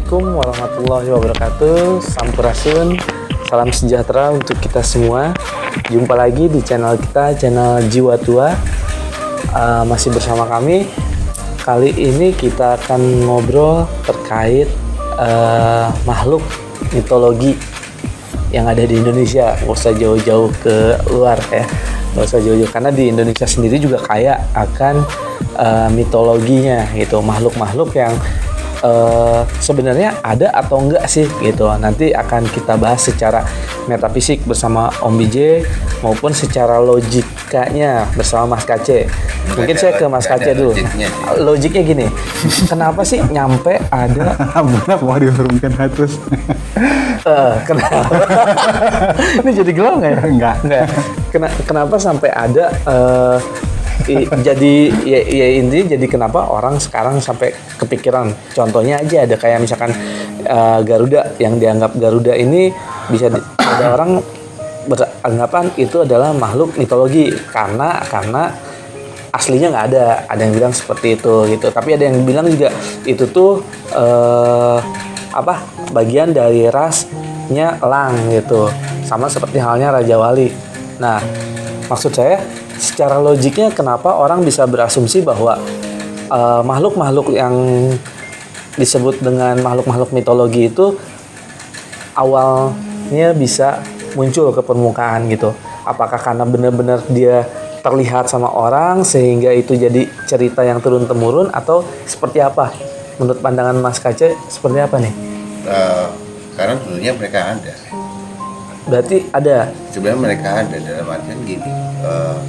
Assalamualaikum warahmatullahi wabarakatuh. Sampurasun, salam sejahtera untuk kita semua. Jumpa lagi di channel kita, channel Jiwa Tua. Uh, masih bersama kami. Kali ini kita akan ngobrol terkait uh, makhluk mitologi yang ada di Indonesia. Gak usah jauh-jauh ke luar ya. Gak usah jauh-jauh karena di Indonesia sendiri juga kaya akan uh, mitologinya gitu, makhluk-makhluk yang uh, sebenarnya ada atau enggak sih gitu. Nanti akan kita bahas secara metafisik bersama Om BJ maupun secara logikanya bersama Mas Kace. Mungkin saya ke Mas Kace dulu. Logiknya, logiknya gini, kenapa sih nyampe ada? Benar mau dihurumkan hatus. uh, kenapa? Ini jadi gelap nggak ya? Enggak. Enggak. Kenapa sampai ada uh, Jadi ya, ya intinya jadi kenapa orang sekarang sampai kepikiran. Contohnya aja ada kayak misalkan uh, Garuda yang dianggap Garuda ini bisa di, ada orang beranggapan itu adalah makhluk mitologi. Karena karena aslinya nggak ada. Ada yang bilang seperti itu gitu. Tapi ada yang bilang juga itu tuh uh, apa bagian dari rasnya elang gitu. Sama seperti halnya Raja Wali. Nah maksud saya secara logiknya kenapa orang bisa berasumsi bahwa uh, makhluk-makhluk uh, yang disebut dengan makhluk-makhluk mitologi itu awalnya bisa muncul ke permukaan gitu. Apakah karena benar-benar dia terlihat sama orang sehingga itu jadi cerita yang turun temurun atau seperti apa? Menurut pandangan Mas Kace seperti apa nih? Uh, karena dulunya mereka ada. Berarti ada. Sebenarnya mereka ada dalam artian gini. Uh,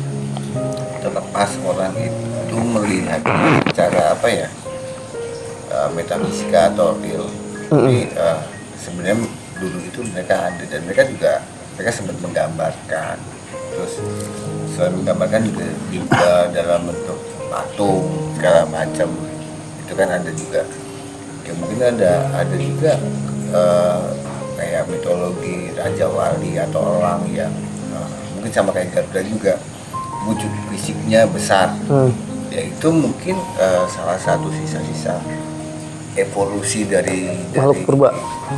terlepas orang itu melihat cara apa ya uh, metafisika atau real tapi uh, sebenarnya dulu itu mereka ada dan mereka juga mereka sempat menggambarkan terus selain menggambarkan juga, juga dalam bentuk patung segala macam itu kan ada juga ya mungkin ada ada juga uh, kayak mitologi raja wali atau orang yang uh, mungkin sama kayak Garuda juga wujud fisiknya besar. Hmm. ya itu mungkin uh, salah satu sisa-sisa evolusi dari makhluk purba.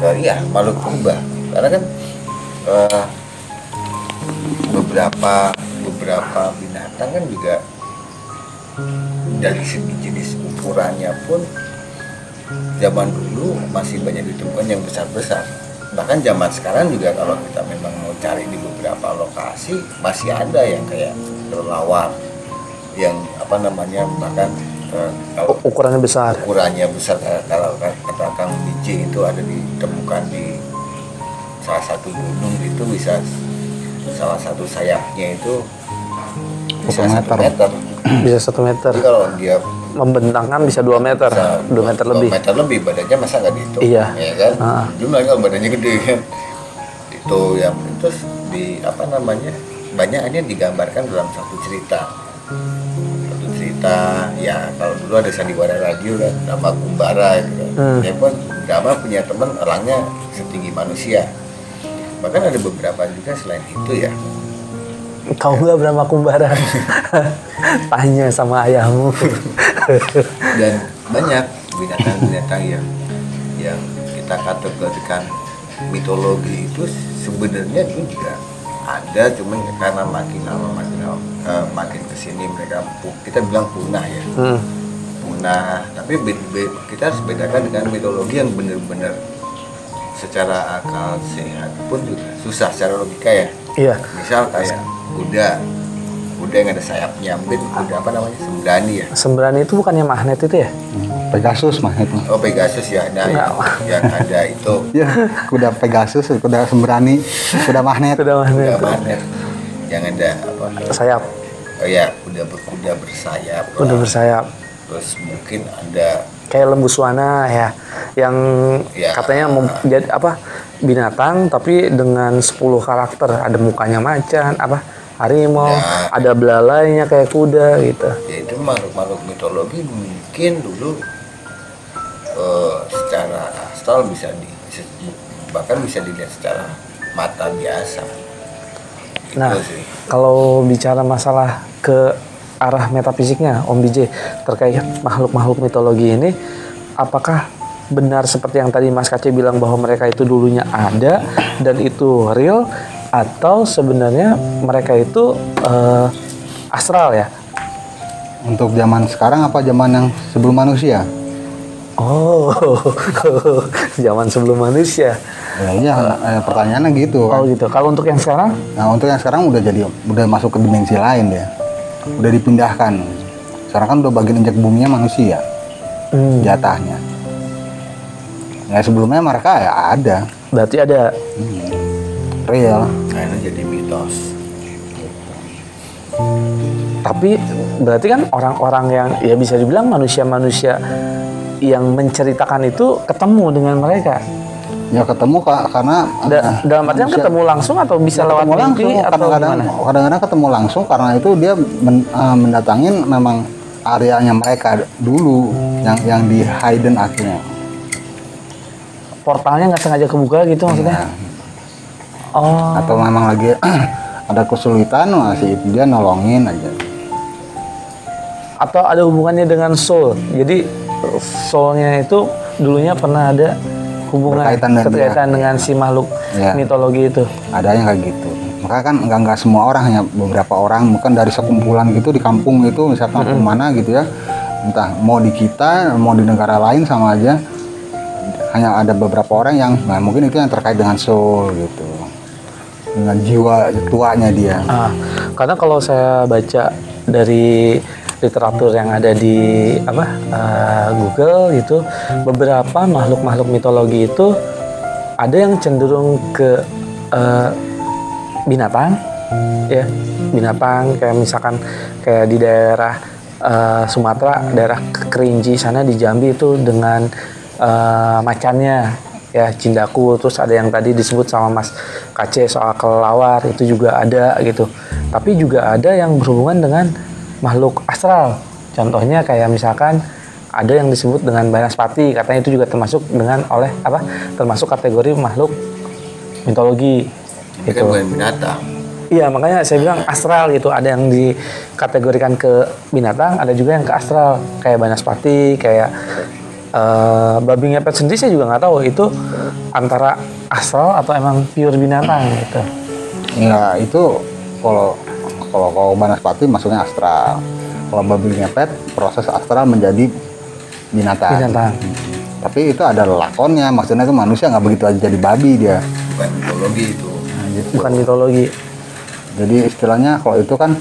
Dari ya makhluk purba. Karena kan uh, beberapa beberapa binatang kan juga dari segi jenis ukurannya pun zaman dulu masih banyak ditemukan yang besar-besar bahkan zaman sekarang juga kalau kita memang mau cari di beberapa lokasi masih ada yang kayak kelelawar yang apa namanya bahkan uh, kalau ukurannya besar. ukurannya besar kalau kata Kang Biji itu ada ditemukan di salah satu gunung itu bisa salah satu sayapnya itu bisa satu meter. Bisa satu meter. Jadi kalau dia membentangkan bisa dua meter dua meter lebih. dua meter lebih badannya masa nggak dihitung iya. ya kan? Ah. badannya gede kan? Itu yang terus di apa namanya banyak ini digambarkan dalam satu cerita. Satu cerita ya kalau dulu ada sandiwara radio kan nama Kumbara gitu kan. Hmm. dia pun Gama punya teman orangnya setinggi manusia. Bahkan ada beberapa juga selain itu ya kau nggak berapa kumbara tanya sama ayahmu. Dan banyak binatang-binatang yang yang kita kategorikan mitologi itu sebenarnya itu juga ada cuman karena makin lama makin lama uh, makin ke sini mereka kita bilang punah ya. Hmm. punah tapi kita harus bedakan dengan mitologi yang benar-benar secara akal sehat pun juga susah secara logika ya. Iya. Misal kayak kuda kuda yang ada sayapnya mungkin kuda apa namanya? Sembrani ya. Sembrani itu bukannya magnet itu ya? Pegasus magnetnya oh Pegasus ya nah yang, yang ada itu. Ya kuda Pegasus kuda sembrani kuda magnet. Kuda magnet. Kuda magnet. Yang ada apa? Sayap. Oh ya kuda berkuda bersayap. Kuda bersayap. Terus mungkin ada kayak lembu suana ya. Yang ya, katanya menjadi apa binatang tapi dengan 10 karakter. Ada mukanya macan apa harimau ya, ada belalainya kayak kuda gitu. Ya itu makhluk-makhluk mitologi mungkin dulu uh, secara astral bisa di bahkan bisa dilihat secara mata biasa. Nah sih. kalau bicara masalah ke arah metafisiknya Om BJ terkait makhluk-makhluk mitologi ini apakah benar seperti yang tadi Mas Kace bilang bahwa mereka itu dulunya ada dan itu real atau sebenarnya mereka itu eh, astral ya? Untuk zaman sekarang apa zaman yang sebelum manusia? Oh, zaman sebelum manusia. Ya, iya, eh, pertanyaannya gitu. Oh Kan. gitu. Kalau untuk yang sekarang? Nah untuk yang sekarang udah jadi udah masuk ke dimensi lain ya, udah dipindahkan. Sekarang kan udah bagian injak buminya manusia, Hmm, jatahnya. Ya sebelumnya mereka ya ada, berarti ada. real. Karena jadi mitos. Tapi berarti kan orang-orang yang ya bisa dibilang manusia-manusia yang menceritakan itu ketemu dengan mereka. Ya ketemu kak karena Da- eh, dalam artian manusia- ketemu langsung atau bisa Ya, lewat ketemu mimpi langsung atau kadang-kadang gimana? kadang-kadang ketemu langsung karena itu dia men- eh, mendatangin memang areanya mereka dulu yang yang di hidden akhirnya. Portalnya nggak sengaja kebuka gitu maksudnya? Nah, Oh, atau memang lagi ada kesulitan masih itu dia nolongin aja. atau ada hubungannya dengan soul. Jadi soulnya itu dulunya pernah ada hubungan Berkaitan dengan dia. dengan si makhluk Ya. mitologi itu. Ada yang kayak gitu. Maka kan nggak nggak semua orang hanya beberapa orang, bukan dari sekumpulan gitu di kampung itu misalkan ke mana gitu ya. Entah mau di kita, mau di negara lain sama aja. Hanya ada beberapa orang yang, nah mungkin itu yang terkait dengan soul gitu, dengan jiwa tuanya dia. Ah, karena kalau saya baca dari literatur yang ada di apa eh, Google itu beberapa makhluk-makhluk mitologi itu ada yang cenderung ke eh, binatang ya. Binatang kayak misalkan kayak di daerah eh, Sumatera daerah Kerinci sana di Jambi itu dengan eh, macannya ya cindaku. Terus ada yang tadi disebut sama Mas Kace soal kelelawar itu juga ada gitu. Tapi juga ada yang berhubungan dengan makhluk astral. Contohnya kayak misalkan ada yang disebut dengan banaspati katanya itu juga termasuk dengan oleh apa termasuk kategori makhluk mitologi Ini kan gitu. bukan binatang. Iya makanya saya bilang astral gitu. Ada yang dikategorikan ke binatang ada juga yang ke astral. Kayak banaspati kayak eh, babi ngepet sendiri saya juga nggak tahu. Itu antara astral atau emang pure binatang gitu. Ya itu kalau kalau kalau banaspati masuknya astral. Kalau babi ngepet proses astral menjadi binatang. binatang Tapi itu ada lakonnya, maksudnya itu manusia nggak begitu aja jadi babi dia. Bukan mitologi itu. Nah, gitu. bukan mitologi Jadi istilahnya kalau itu kan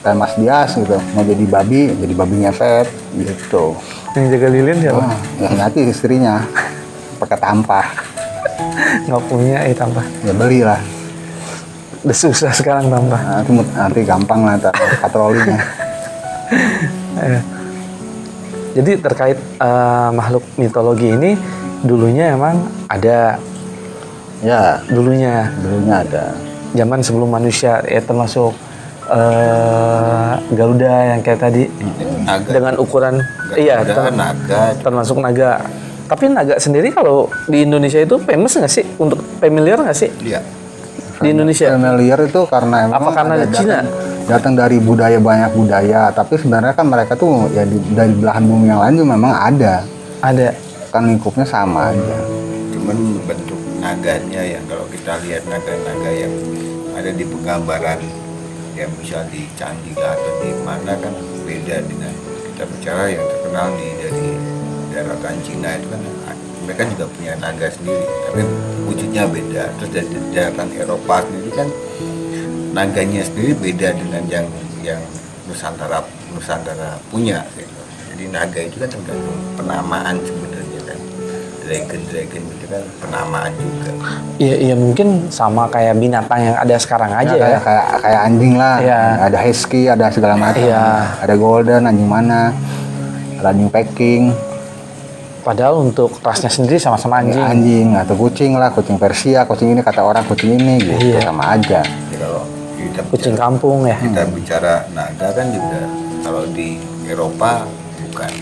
kayak Mas Dias gitu, mau jadi babi, jadi babi ngepet gitu. yang jaga lilin ya Wah, ya nanti istrinya pakai tampah, nggak punya eh tambah ya belilah. Udah susah sekarang tambah Nah, nanti, nanti gampang lah patrolinya. Eh, jadi terkait eh, makhluk mitologi ini dulunya emang ada Ya, dulunya dulunya ada. zaman sebelum manusia ya termasuk eh, Garuda yang kayak tadi Naga. dengan ukuran iya Ada ter- naga. termasuk naga tapi naga sendiri kalau di Indonesia itu famous nggak sih untuk familiar nggak sih Iya. Di Indonesia Familiar itu karena emang Apa karena ada Cina? datang, datang dari budaya banyak budaya, tapi sebenarnya kan mereka tuh ya di, dari belahan bumi yang lain juga memang ada. ada Kan lingkupnya sama aja. Cuman bentuk naganya yang kalau kita lihat naga-naga yang ada di penggambaran yang bisa di candi atau di mana kan beda dengan kita bicara yang terkenal di dari daratan Cina itu kan mereka juga punya naga sendiri tapi wujudnya beda terus dari daratan Eropa sendiri kan naganya sendiri beda dengan yang yang Nusantara Nusantara punya gitu. jadi naga itu kan tergantung penamaan sebenarnya kan dragon dragon itu kan penamaan juga iya iya mungkin sama kayak binatang yang ada sekarang aja Ya, ya, kayak, kayak kayak anjing lah. Iya. Ada husky, ada segala macam. Iya. Ada golden, anjing mana? Ada anjing Peking, padahal untuk rasnya sendiri sama-sama anjing. anjing anjing atau kucing lah, kucing Persia, kucing ini kata orang kucing ini gitu Iya. sama aja. Kalau kita kucing bicara, kampung ya kita bicara naga kan juga kalau di Eropa bukan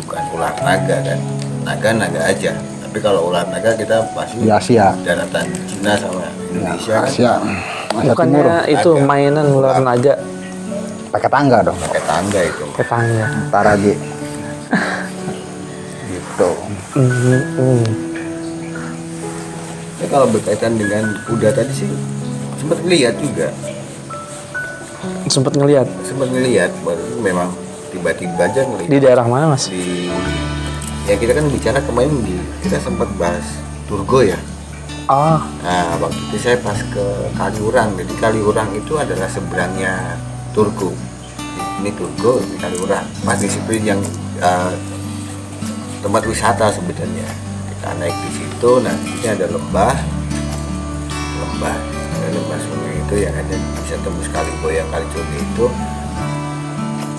bukan ular naga kan naga naga aja tapi kalau ular naga kita pasti Di Asia. daratan Cina sama Indonesia kan Asia. Timur. bukannya itu Naga. mainan ular naga Pakai tangga dong. pakai tangga itu tetangga Ntar lagi. gitu. Hmm, kalau berkaitan dengan kuda tadi sih sempat lihat juga, Sempet ngelihat sempat ngelihat baru memang tiba-tiba aja di ngelihat daerah mana mas? di ya kita kan bicara kemarin di kita sempat bahas Turgo ya. Ah, Nah waktu itu saya pas ke Kaliurang, jadi Kaliurang itu adalah seberangnya Turgo. Ini Turgo, ini Kaliurang. Pas di situ yang eh, tempat wisata sebenarnya. Kita naik di situ, nah ini ada lembah, lembah, ada lembah sungai itu yang ada bisa tembus Kaliboyang, Kalicurni itu.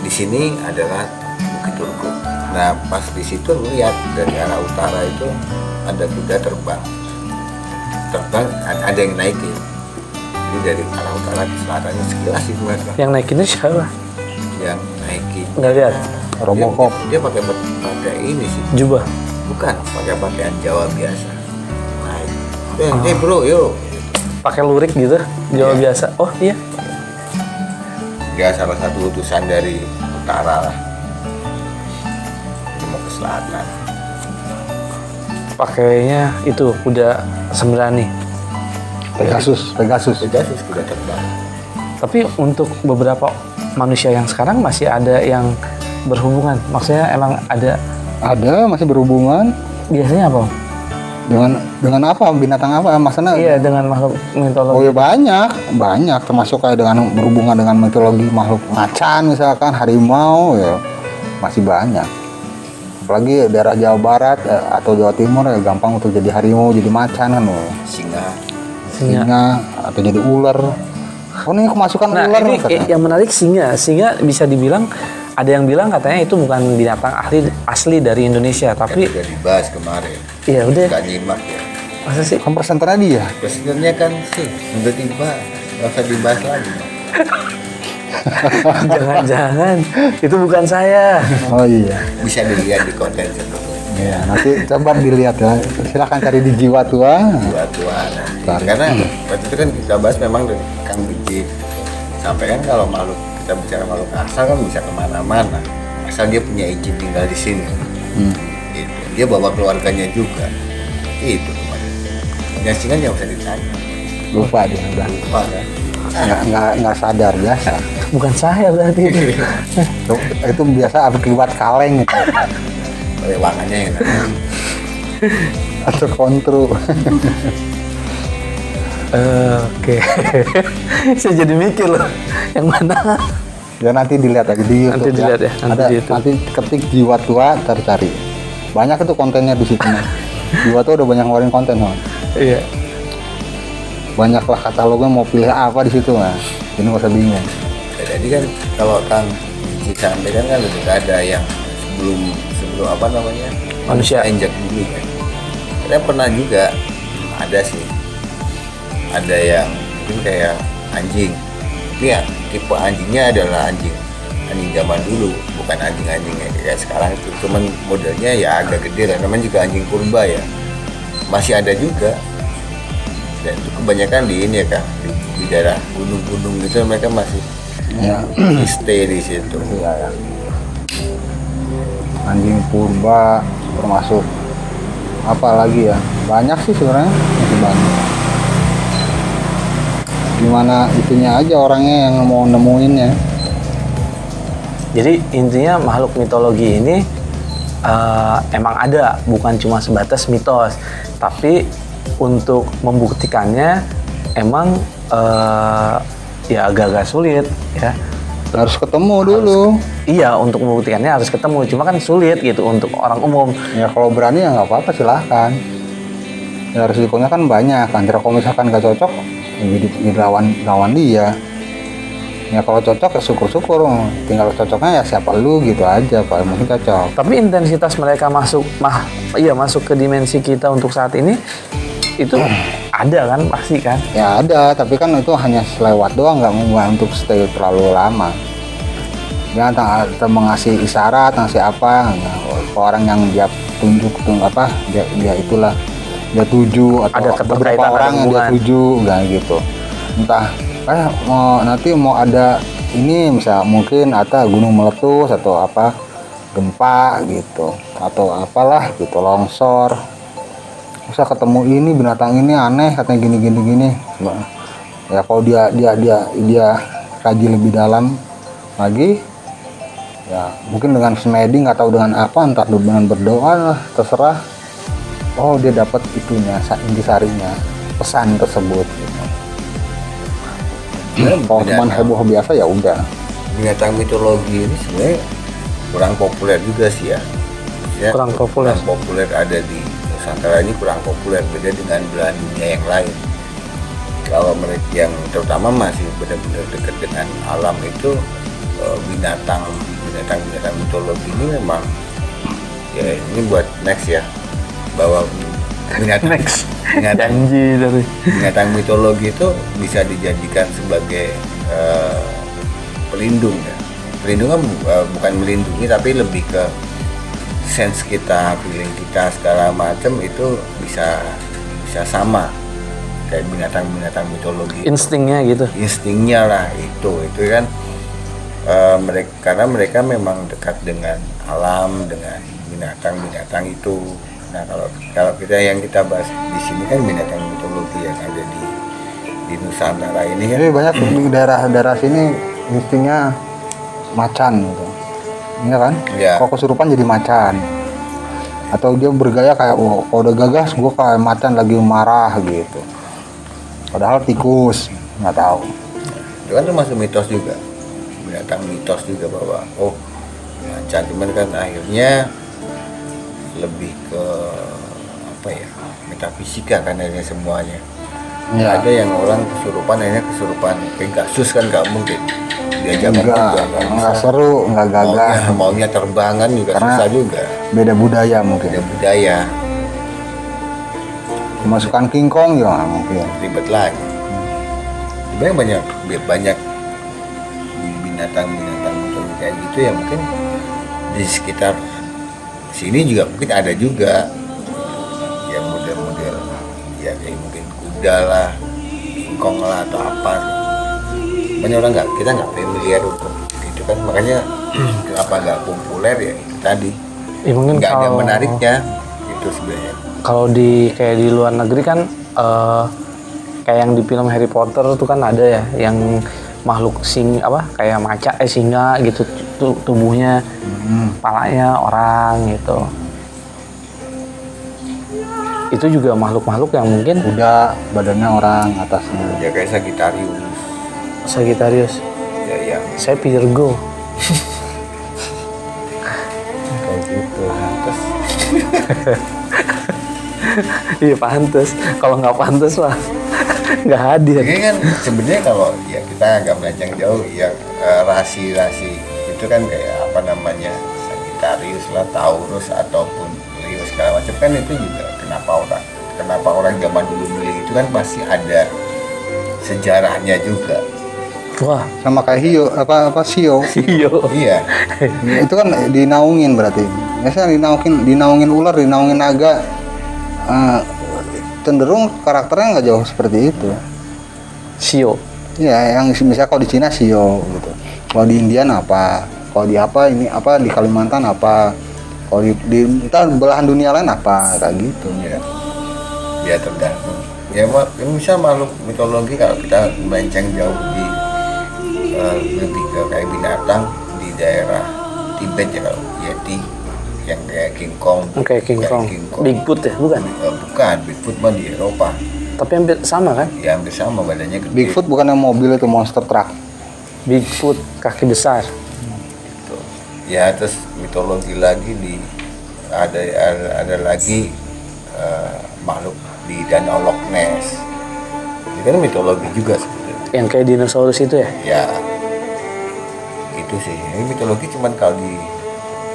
Di sini adalah Bukit Turgo. Nah pas di situ lihat dari arah utara itu ada kuda terbang terbang ada yang naikin jadi dari arah utara ke selatannya sekilas itu mereka yang naikinnya siapa? yang naikin Nggak lihat. Robocop. dia, dia pakai pakai ini sih Jubah. bukan pakai pakaian Jawa biasa naik eh eh, bro yuk Pakai lurik gitu. Jawa Iya. biasa. Oh iya. dia salah satu utusan dari utara lah dia mau ke selatan Pakainya itu kuda sembrani. Pegasus, Pegasus. Pegasus kuda terbang Tapi untuk beberapa manusia yang sekarang masih ada yang berhubungan. Maksudnya emang ada Ada masih berhubungan biasanya apa? dengan dengan apa binatang apa maksudnya Iya dengan makhluk mitologi. Oh ya banyak, banyak termasuk kayak dengan berhubungan dengan mitologi makhluk macan misalkan harimau ya masih banyak. Apalagi daerah Jawa Barat eh, atau Jawa Timur ya gampang untuk jadi harimau, jadi macan kan loh. singa Singa. Singa atau jadi ular. Oh ini kemasukan Nah ular ini katanya. yang menarik singa. Singa bisa dibilang ada yang bilang katanya itu bukan binatang ahli asli dari Indonesia, kan tapi udah dibahas kemarin iya udah nggak nyimak ya masa sih Kan presenternya dia. presidennya kan sih tiba-tiba nggak usah dibahas lagi jangan-jangan itu bukan saya. Oh iya. bisa dilihat di konten sebelumnya Ya, nanti coba dilihat ya. Silakan cari di jiwa tua. dua tua nah. Karena waktu itu kan kita bahas memang dari Kang Biji sampai kan kalau makhluk kita bicara makhluk asal kan bisa ke mana-mana asal dia punya izin tinggal di sini Hmm. itu dia bawa keluarganya juga itu kemarin yang singa nggak usah ditanya Lupa dia udah. lupa kan Nggak, nggak, nggak sadar biasa. Bukan saya berarti itu. Itu, biasa akibat kaleng gitu. lewangannya yang atau kontrol. Eh, Oke. saya jadi mikir loh. Yang mana? ya nanti dilihat aja di Nanti YouTube dilihat ya, nanti ada di YouTube. nanti ketik jiwa tua tercari banyak itu kontennya di situ jiwa tua udah banyak ngeluarin konten Mas. Iya. banyaklah katalognya mau pilih apa di situ mas ini nggak usah bingung Ya, jadi kan kalau Kang Biji sampaikan kan lebih ada yang sebelum sebelum apa namanya Manusia. injak bumi kan saya pernah juga ada sih ada yang mungkin kayak anjing. Tapi ya tipe anjingnya adalah anjing anjing zaman dulu bukan anjing-anjing yang kayak sekarang itu. Cuman modelnya ya agak gede lah namanya juga anjing purba ya. Masih ada juga. Dan itu kebanyakan di ini ya kang di, di daerah gunung-gunung gitu mereka masih ya. stay di situ. Iya ya. Anjing purba termasuk apa lagi ya? Banyak sih sebenarnya masih banyak gimana itunya aja orangnya yang mau nemuinnya Jadi intinya makhluk mitologi ini eh, emang ada, bukan cuma sebatas mitos, tapi untuk membuktikannya emang eh, ya agak-agak sulit ya. harus ketemu dulu. Iya, untuk membuktikannya harus ketemu, cuma kan sulit gitu untuk orang umum. ya kalau berani ya nggak apa-apa silahkan. Ya resikonya kan banyak antara kalau misalkan nggak cocok ya jadi, jadi lawan lawan dia. Ya kalau cocok ya syukur-syukur. Tinggal cocoknya ya siapa lu gitu aja kalau mungkin cocok. Tapi intensitas mereka masuk, mah, iya masuk ke dimensi kita untuk saat ini itu ada kan? Pasti kan. ya ada. Tapi kan itu hanya selewat doang nggak nggak untuk stay terlalu lama. Antara mengasih isyarat ngasih apa. Ke orang yang dia tunjuk tung apa dia, dia itulah dia tuju atau Ada beberapa ada orang yang dia tuju nggak gitu. Entah eh mau nanti mau ada ini misal mungkin atau gunung meletus atau apa gempa gitu atau apalah gitu longsor. Bisa ketemu ini binatang ini aneh katanya gini gini gini. Ya kalau dia dia dia dia kaji lebih dalam lagi ya mungkin dengan smeding atau dengan apa entah dengan berdoa lah terserah oh dia dapat itunya sa- intisarinya pesan tersebut gitu. Ya, kalau cuma heboh biasa ya udah binatang mitologi ini sebenarnya kurang populer juga sih ya. Maksudnya Kurang populer. kurang populer ada di Nusantara ini kurang populer beda dengan belahan dunia yang lain. Kalau mereka yang terutama masih benar-benar dekat dengan alam itu eh, binatang binatang binatang mitologi ini memang ya ini buat next ya bahwa binatang binatang Janji dari binatang mitologi itu bisa dijadikan sebagai eh, pelindung ya. Pelindung kan eh, bukan melindungi tapi lebih ke sense kita feeling kita segala macam itu bisa bisa sama kayak binatang-binatang mitologi. Instingnya gitu. instingnya lah itu itu kan eh, mereka karena mereka memang dekat dengan alam dengan binatang-binatang itu nah kalau kalau kita yang kita bahas di sini kan binatang mitologi yang ada di di Nusantara ini kan Jadi banyak di daerah-daerah sini instingnya macan gitu. Iya kan? Iya. Kalau kesurupan jadi macan. Atau dia bergaya kayak oh, kalau udah gagas gue kayak macan lagi marah gitu. Padahal tikus nggak tahu. itu kan termasuk mitos juga binatang mitos juga bahwa oh macan cuman kan akhirnya lebih ke apa ya metafisika kan akhirnya semuanya Iya. ada yang orang kesurupan akhirnya kesurupan Pegasus kan nggak mungkin dia zaman Enggak, juga nggak enggak bisa. seru, enggak gagah. maunya, maunya terbangan juga Karena- susah juga Beda budaya mungkin. ada budaya Kemasukan King Kong juga nggak mungkin. ribet lagi sebenarnya banyak banyak binatang-binatang mitologi kayak gitu ya mungkin di sekitar sini juga mungkin ada juga. Yang model-model ya kayak mungkin kuda lah singkong lah atau apa. Banyak orang nggak kita nggak familiar untuk itu kan. Makanya kenapa nggak populer ya itu tadi. Ya, mungkin nggak ada menariknya itu sebenarnya. kalau di kayak di luar negeri kan eh, kayak yang di film Harry Potter tuh kan ada ya yang makhluk sing apa kayak maca eh singa gitu tu- tubuhnya palanya orang gitu. Itu juga makhluk-makhluk yang mungkin Kuda badannya orang atasnya. ya kayak Sagittarius. Sagittarius? Ya yang saya Virgo. Kayak gitu. terus iya pantes. Kalau nggak pantes lah nggak hadir. Jadi kan sebenarnya kalau ya kita agak melenceng jauh yang eh, rasi-rasi itu kan kayak apa namanya Sagittarius lah, Taurus ataupun Leo segala macam kan itu juga kenapa orang kenapa orang zaman dulu milih itu kan pasti ada sejarahnya juga. wah Sama kayak hiu apa apa sio. iyo Iya. Ya, itu kan dinaungin berarti. Biasanya dinaungin dinaungin ular, dinaungin naga. Eh, cenderung karakternya nggak jauh seperti itu. sio Ya, yang misalnya kalau di Cina sio gitu. Kalau di Indian apa? Kalau di apa ini apa di Kalimantan apa? Kalau di, di entah belahan dunia lain apa kayak gitu. Ya, ya tergantung. Ya, ma- ya misal makhluk mitologi kalau kita melenceng jauh di eh, lebih ke kayak binatang di daerah Tibet ya kalau Yeti yang kayak King Kong. Oke King Kayak Kong King Kong. Bigfoot ya bukan Eh, bukan, Bigfoot mah di Eropa. tapi hampir sama kan Ya hampir sama badannya gede. Bigfoot bukan yang mobil itu monster truck. Bigfoot kaki besar gitu. Ya terus mitologi lagi di ada ada, ada lagi eh, makhluk di Danau Loch Ness. Itu kan mitologi juga sebenarnya. yang kayak dinosaurus itu ya ya itu sih ini mitologi cuman kalau di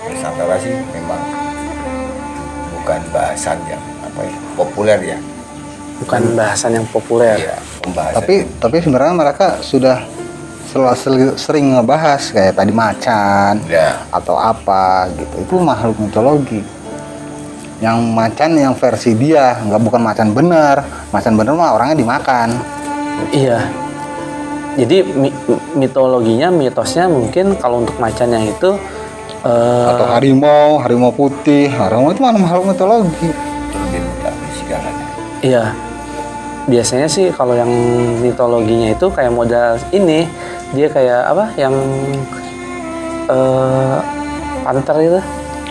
Nusantara sih memang bukan bahasan yang apa ya populer ya bukan bahasan yang populer Iya, pembahasan Tapi tapi sebenarnya mereka sudah sering ngebahas kayak tadi macan ya atau apa gitu. Itu makhluk mitologi. Yang macan yang versi dia nggak bukan macan bener. Macan bener mah orangnya dimakan. iya jadi mi- mitologinya mitosnya mungkin kalau untuk macan yang itu Eh, atau harimau harimau putih harimau itu mana makhluk mitologi kan. Iya. Biasanya sih kalau yang mitologinya itu kayak modal ini dia kayak apa? Yang eh panter itu.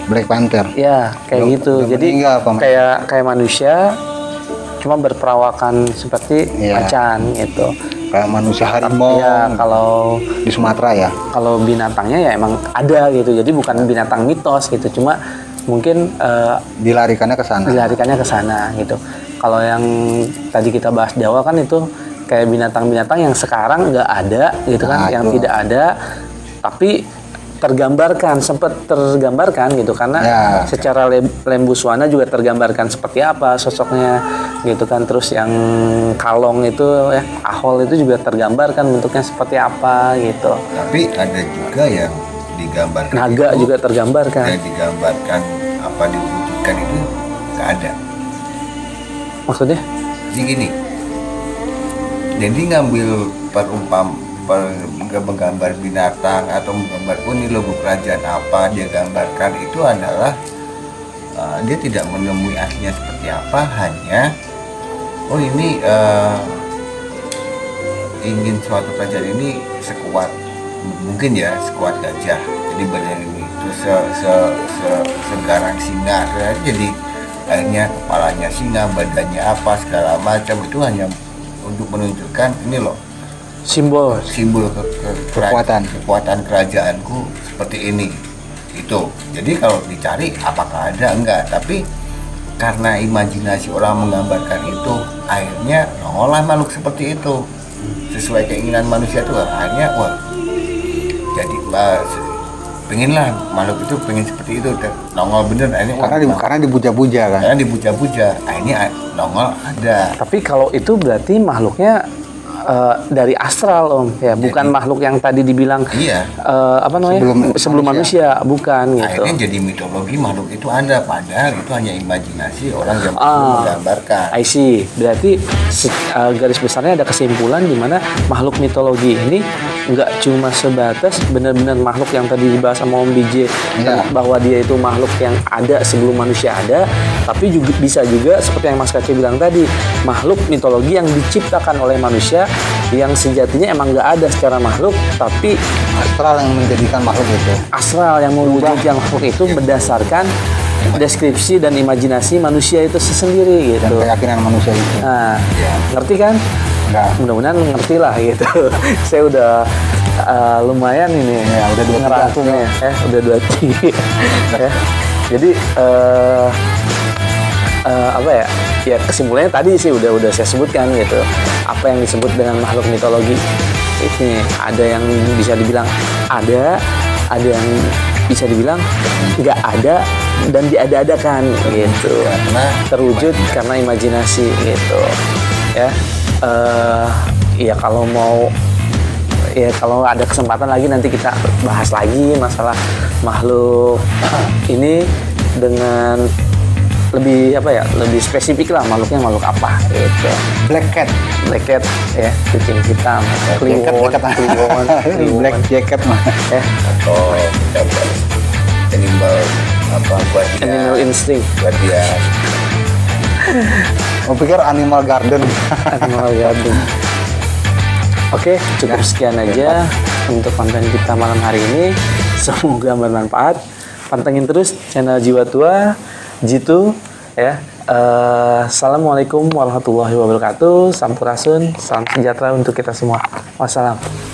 Black Panther Ya, kayak Udah- gitu. udah Jadi apa, kayak kayak manusia cuma berperawakan seperti Iya. macan gitu. kayak manusia harimau Ya, kalau di Sumatera ya kalau binatangnya ya emang ada gitu. Jadi bukan binatang mitos gitu. Cuma mungkin eh, dilarikannya ke sana dilarikannya ke sana gitu. Kalau yang tadi kita bahas di awal kan itu kayak binatang-binatang yang sekarang nggak ada gitu kan, Nah, yang tidak ada tapi tergambarkan sempat tergambarkan gitu. Karena Ya. secara lem- lembuswana juga tergambarkan seperti apa sosoknya gitu kan. Terus yang kalong itu ya ahol itu juga tergambarkan bentuknya seperti apa gitu. Tapi ada juga yang digambarkan naga itu, juga tergambarkan. yang digambarkan apa diwujudkan itu nggak ada. maksudnya? Jadi gini, jadi ngambil perumpam per, menggambar binatang atau menggambar oh ini logo kerajaan apa? Dia gambarkan itu adalah uh, dia tidak menemui aslinya seperti apa hanya oh ini uh, ingin suatu kerajaan ini sekuat mungkin ya sekuat gajah. Jadi badan ini terus se, se, se, segarang singa. Jadi akhirnya kepalanya singa badannya apa segala macam itu hanya untuk menunjukkan ini loh simbol. simbol ke, ke- Kekuatan. kekuatan kerajaanku seperti ini itu jadi kalau dicari apakah ada? Enggak. Tapi karena imajinasi orang menggambarkan itu akhirnya olah makhluk seperti itu. Sesuai keinginan manusia itu akhirnya wah jadi bah, pengenlah makhluk itu pengen seperti itu dan nongol bener wah, karena di, karena dibuja-buja kan? Karena dibuja-buja a- nongol ada. Tapi kalau itu berarti makhluknya eh, dari astral om ya, bukan Jadi- makhluk yang tadi dibilang iya eh, apa namanya Sebelum sebelum, manusia. bukan gitu. akhirnya jadi mitologi makhluk itu ada padahal itu hanya imajinasi orang yang Ah. menggambarkan I see. Berarti eh, garis besarnya ada kesimpulan di mana makhluk mitologi ini nggak cuma sebatas benar-benar makhluk yang tadi dibahas sama Om BJ Iya. bahwa dia itu makhluk yang ada sebelum manusia ada, tapi juga bisa juga seperti yang Mas Kace bilang tadi, makhluk mitologi yang diciptakan oleh manusia yang sejatinya emang nggak ada secara makhluk, tapi astral yang menjadikan makhluk itu astral yang mewujudkan makhluk itu berdasarkan deskripsi dan imajinasi manusia itu sendiri dan gitu. keyakinan manusia itu Nah, ya ngerti kan? enggak Mudah-mudahan ngerti lah gitu. Saya udah uh, lumayan ini Ya, udah dua ngerangkumnya. Eh, udah dua tiga. ya. Jadi eh eh, apa ya? Ya kesimpulannya tadi sih udah udah saya sebutkan gitu. Apa yang disebut dengan makhluk mitologi ini ada yang bisa dibilang ada, ada yang bisa dibilang nggak ada dan diada-adakan gitu karena terwujud karena imajinasi gitu ya eh ya kalau mau ya kalau ada kesempatan lagi nanti kita bahas lagi masalah makhluk ini dengan lebih apa ya lebih spesifik lah makhluknya makhluk apa gitu. Black cat. Black cat ya kucing hitam kliwon kliwon black jacket mah. Ya. Atau animal apa buat dia. Animal instinct. Buat dia. Mau pikir animal garden. Animal Garden. Oke, cukup sekian aja untuk konten kita malam hari ini. Semoga bermanfaat. Pantengin terus channel Jiwa Tua, Jitu, ya. Eh, Assalamualaikum warahmatullahi wabarakatuh. Sampurasun, salam sejahtera untuk kita semua. Wassalam.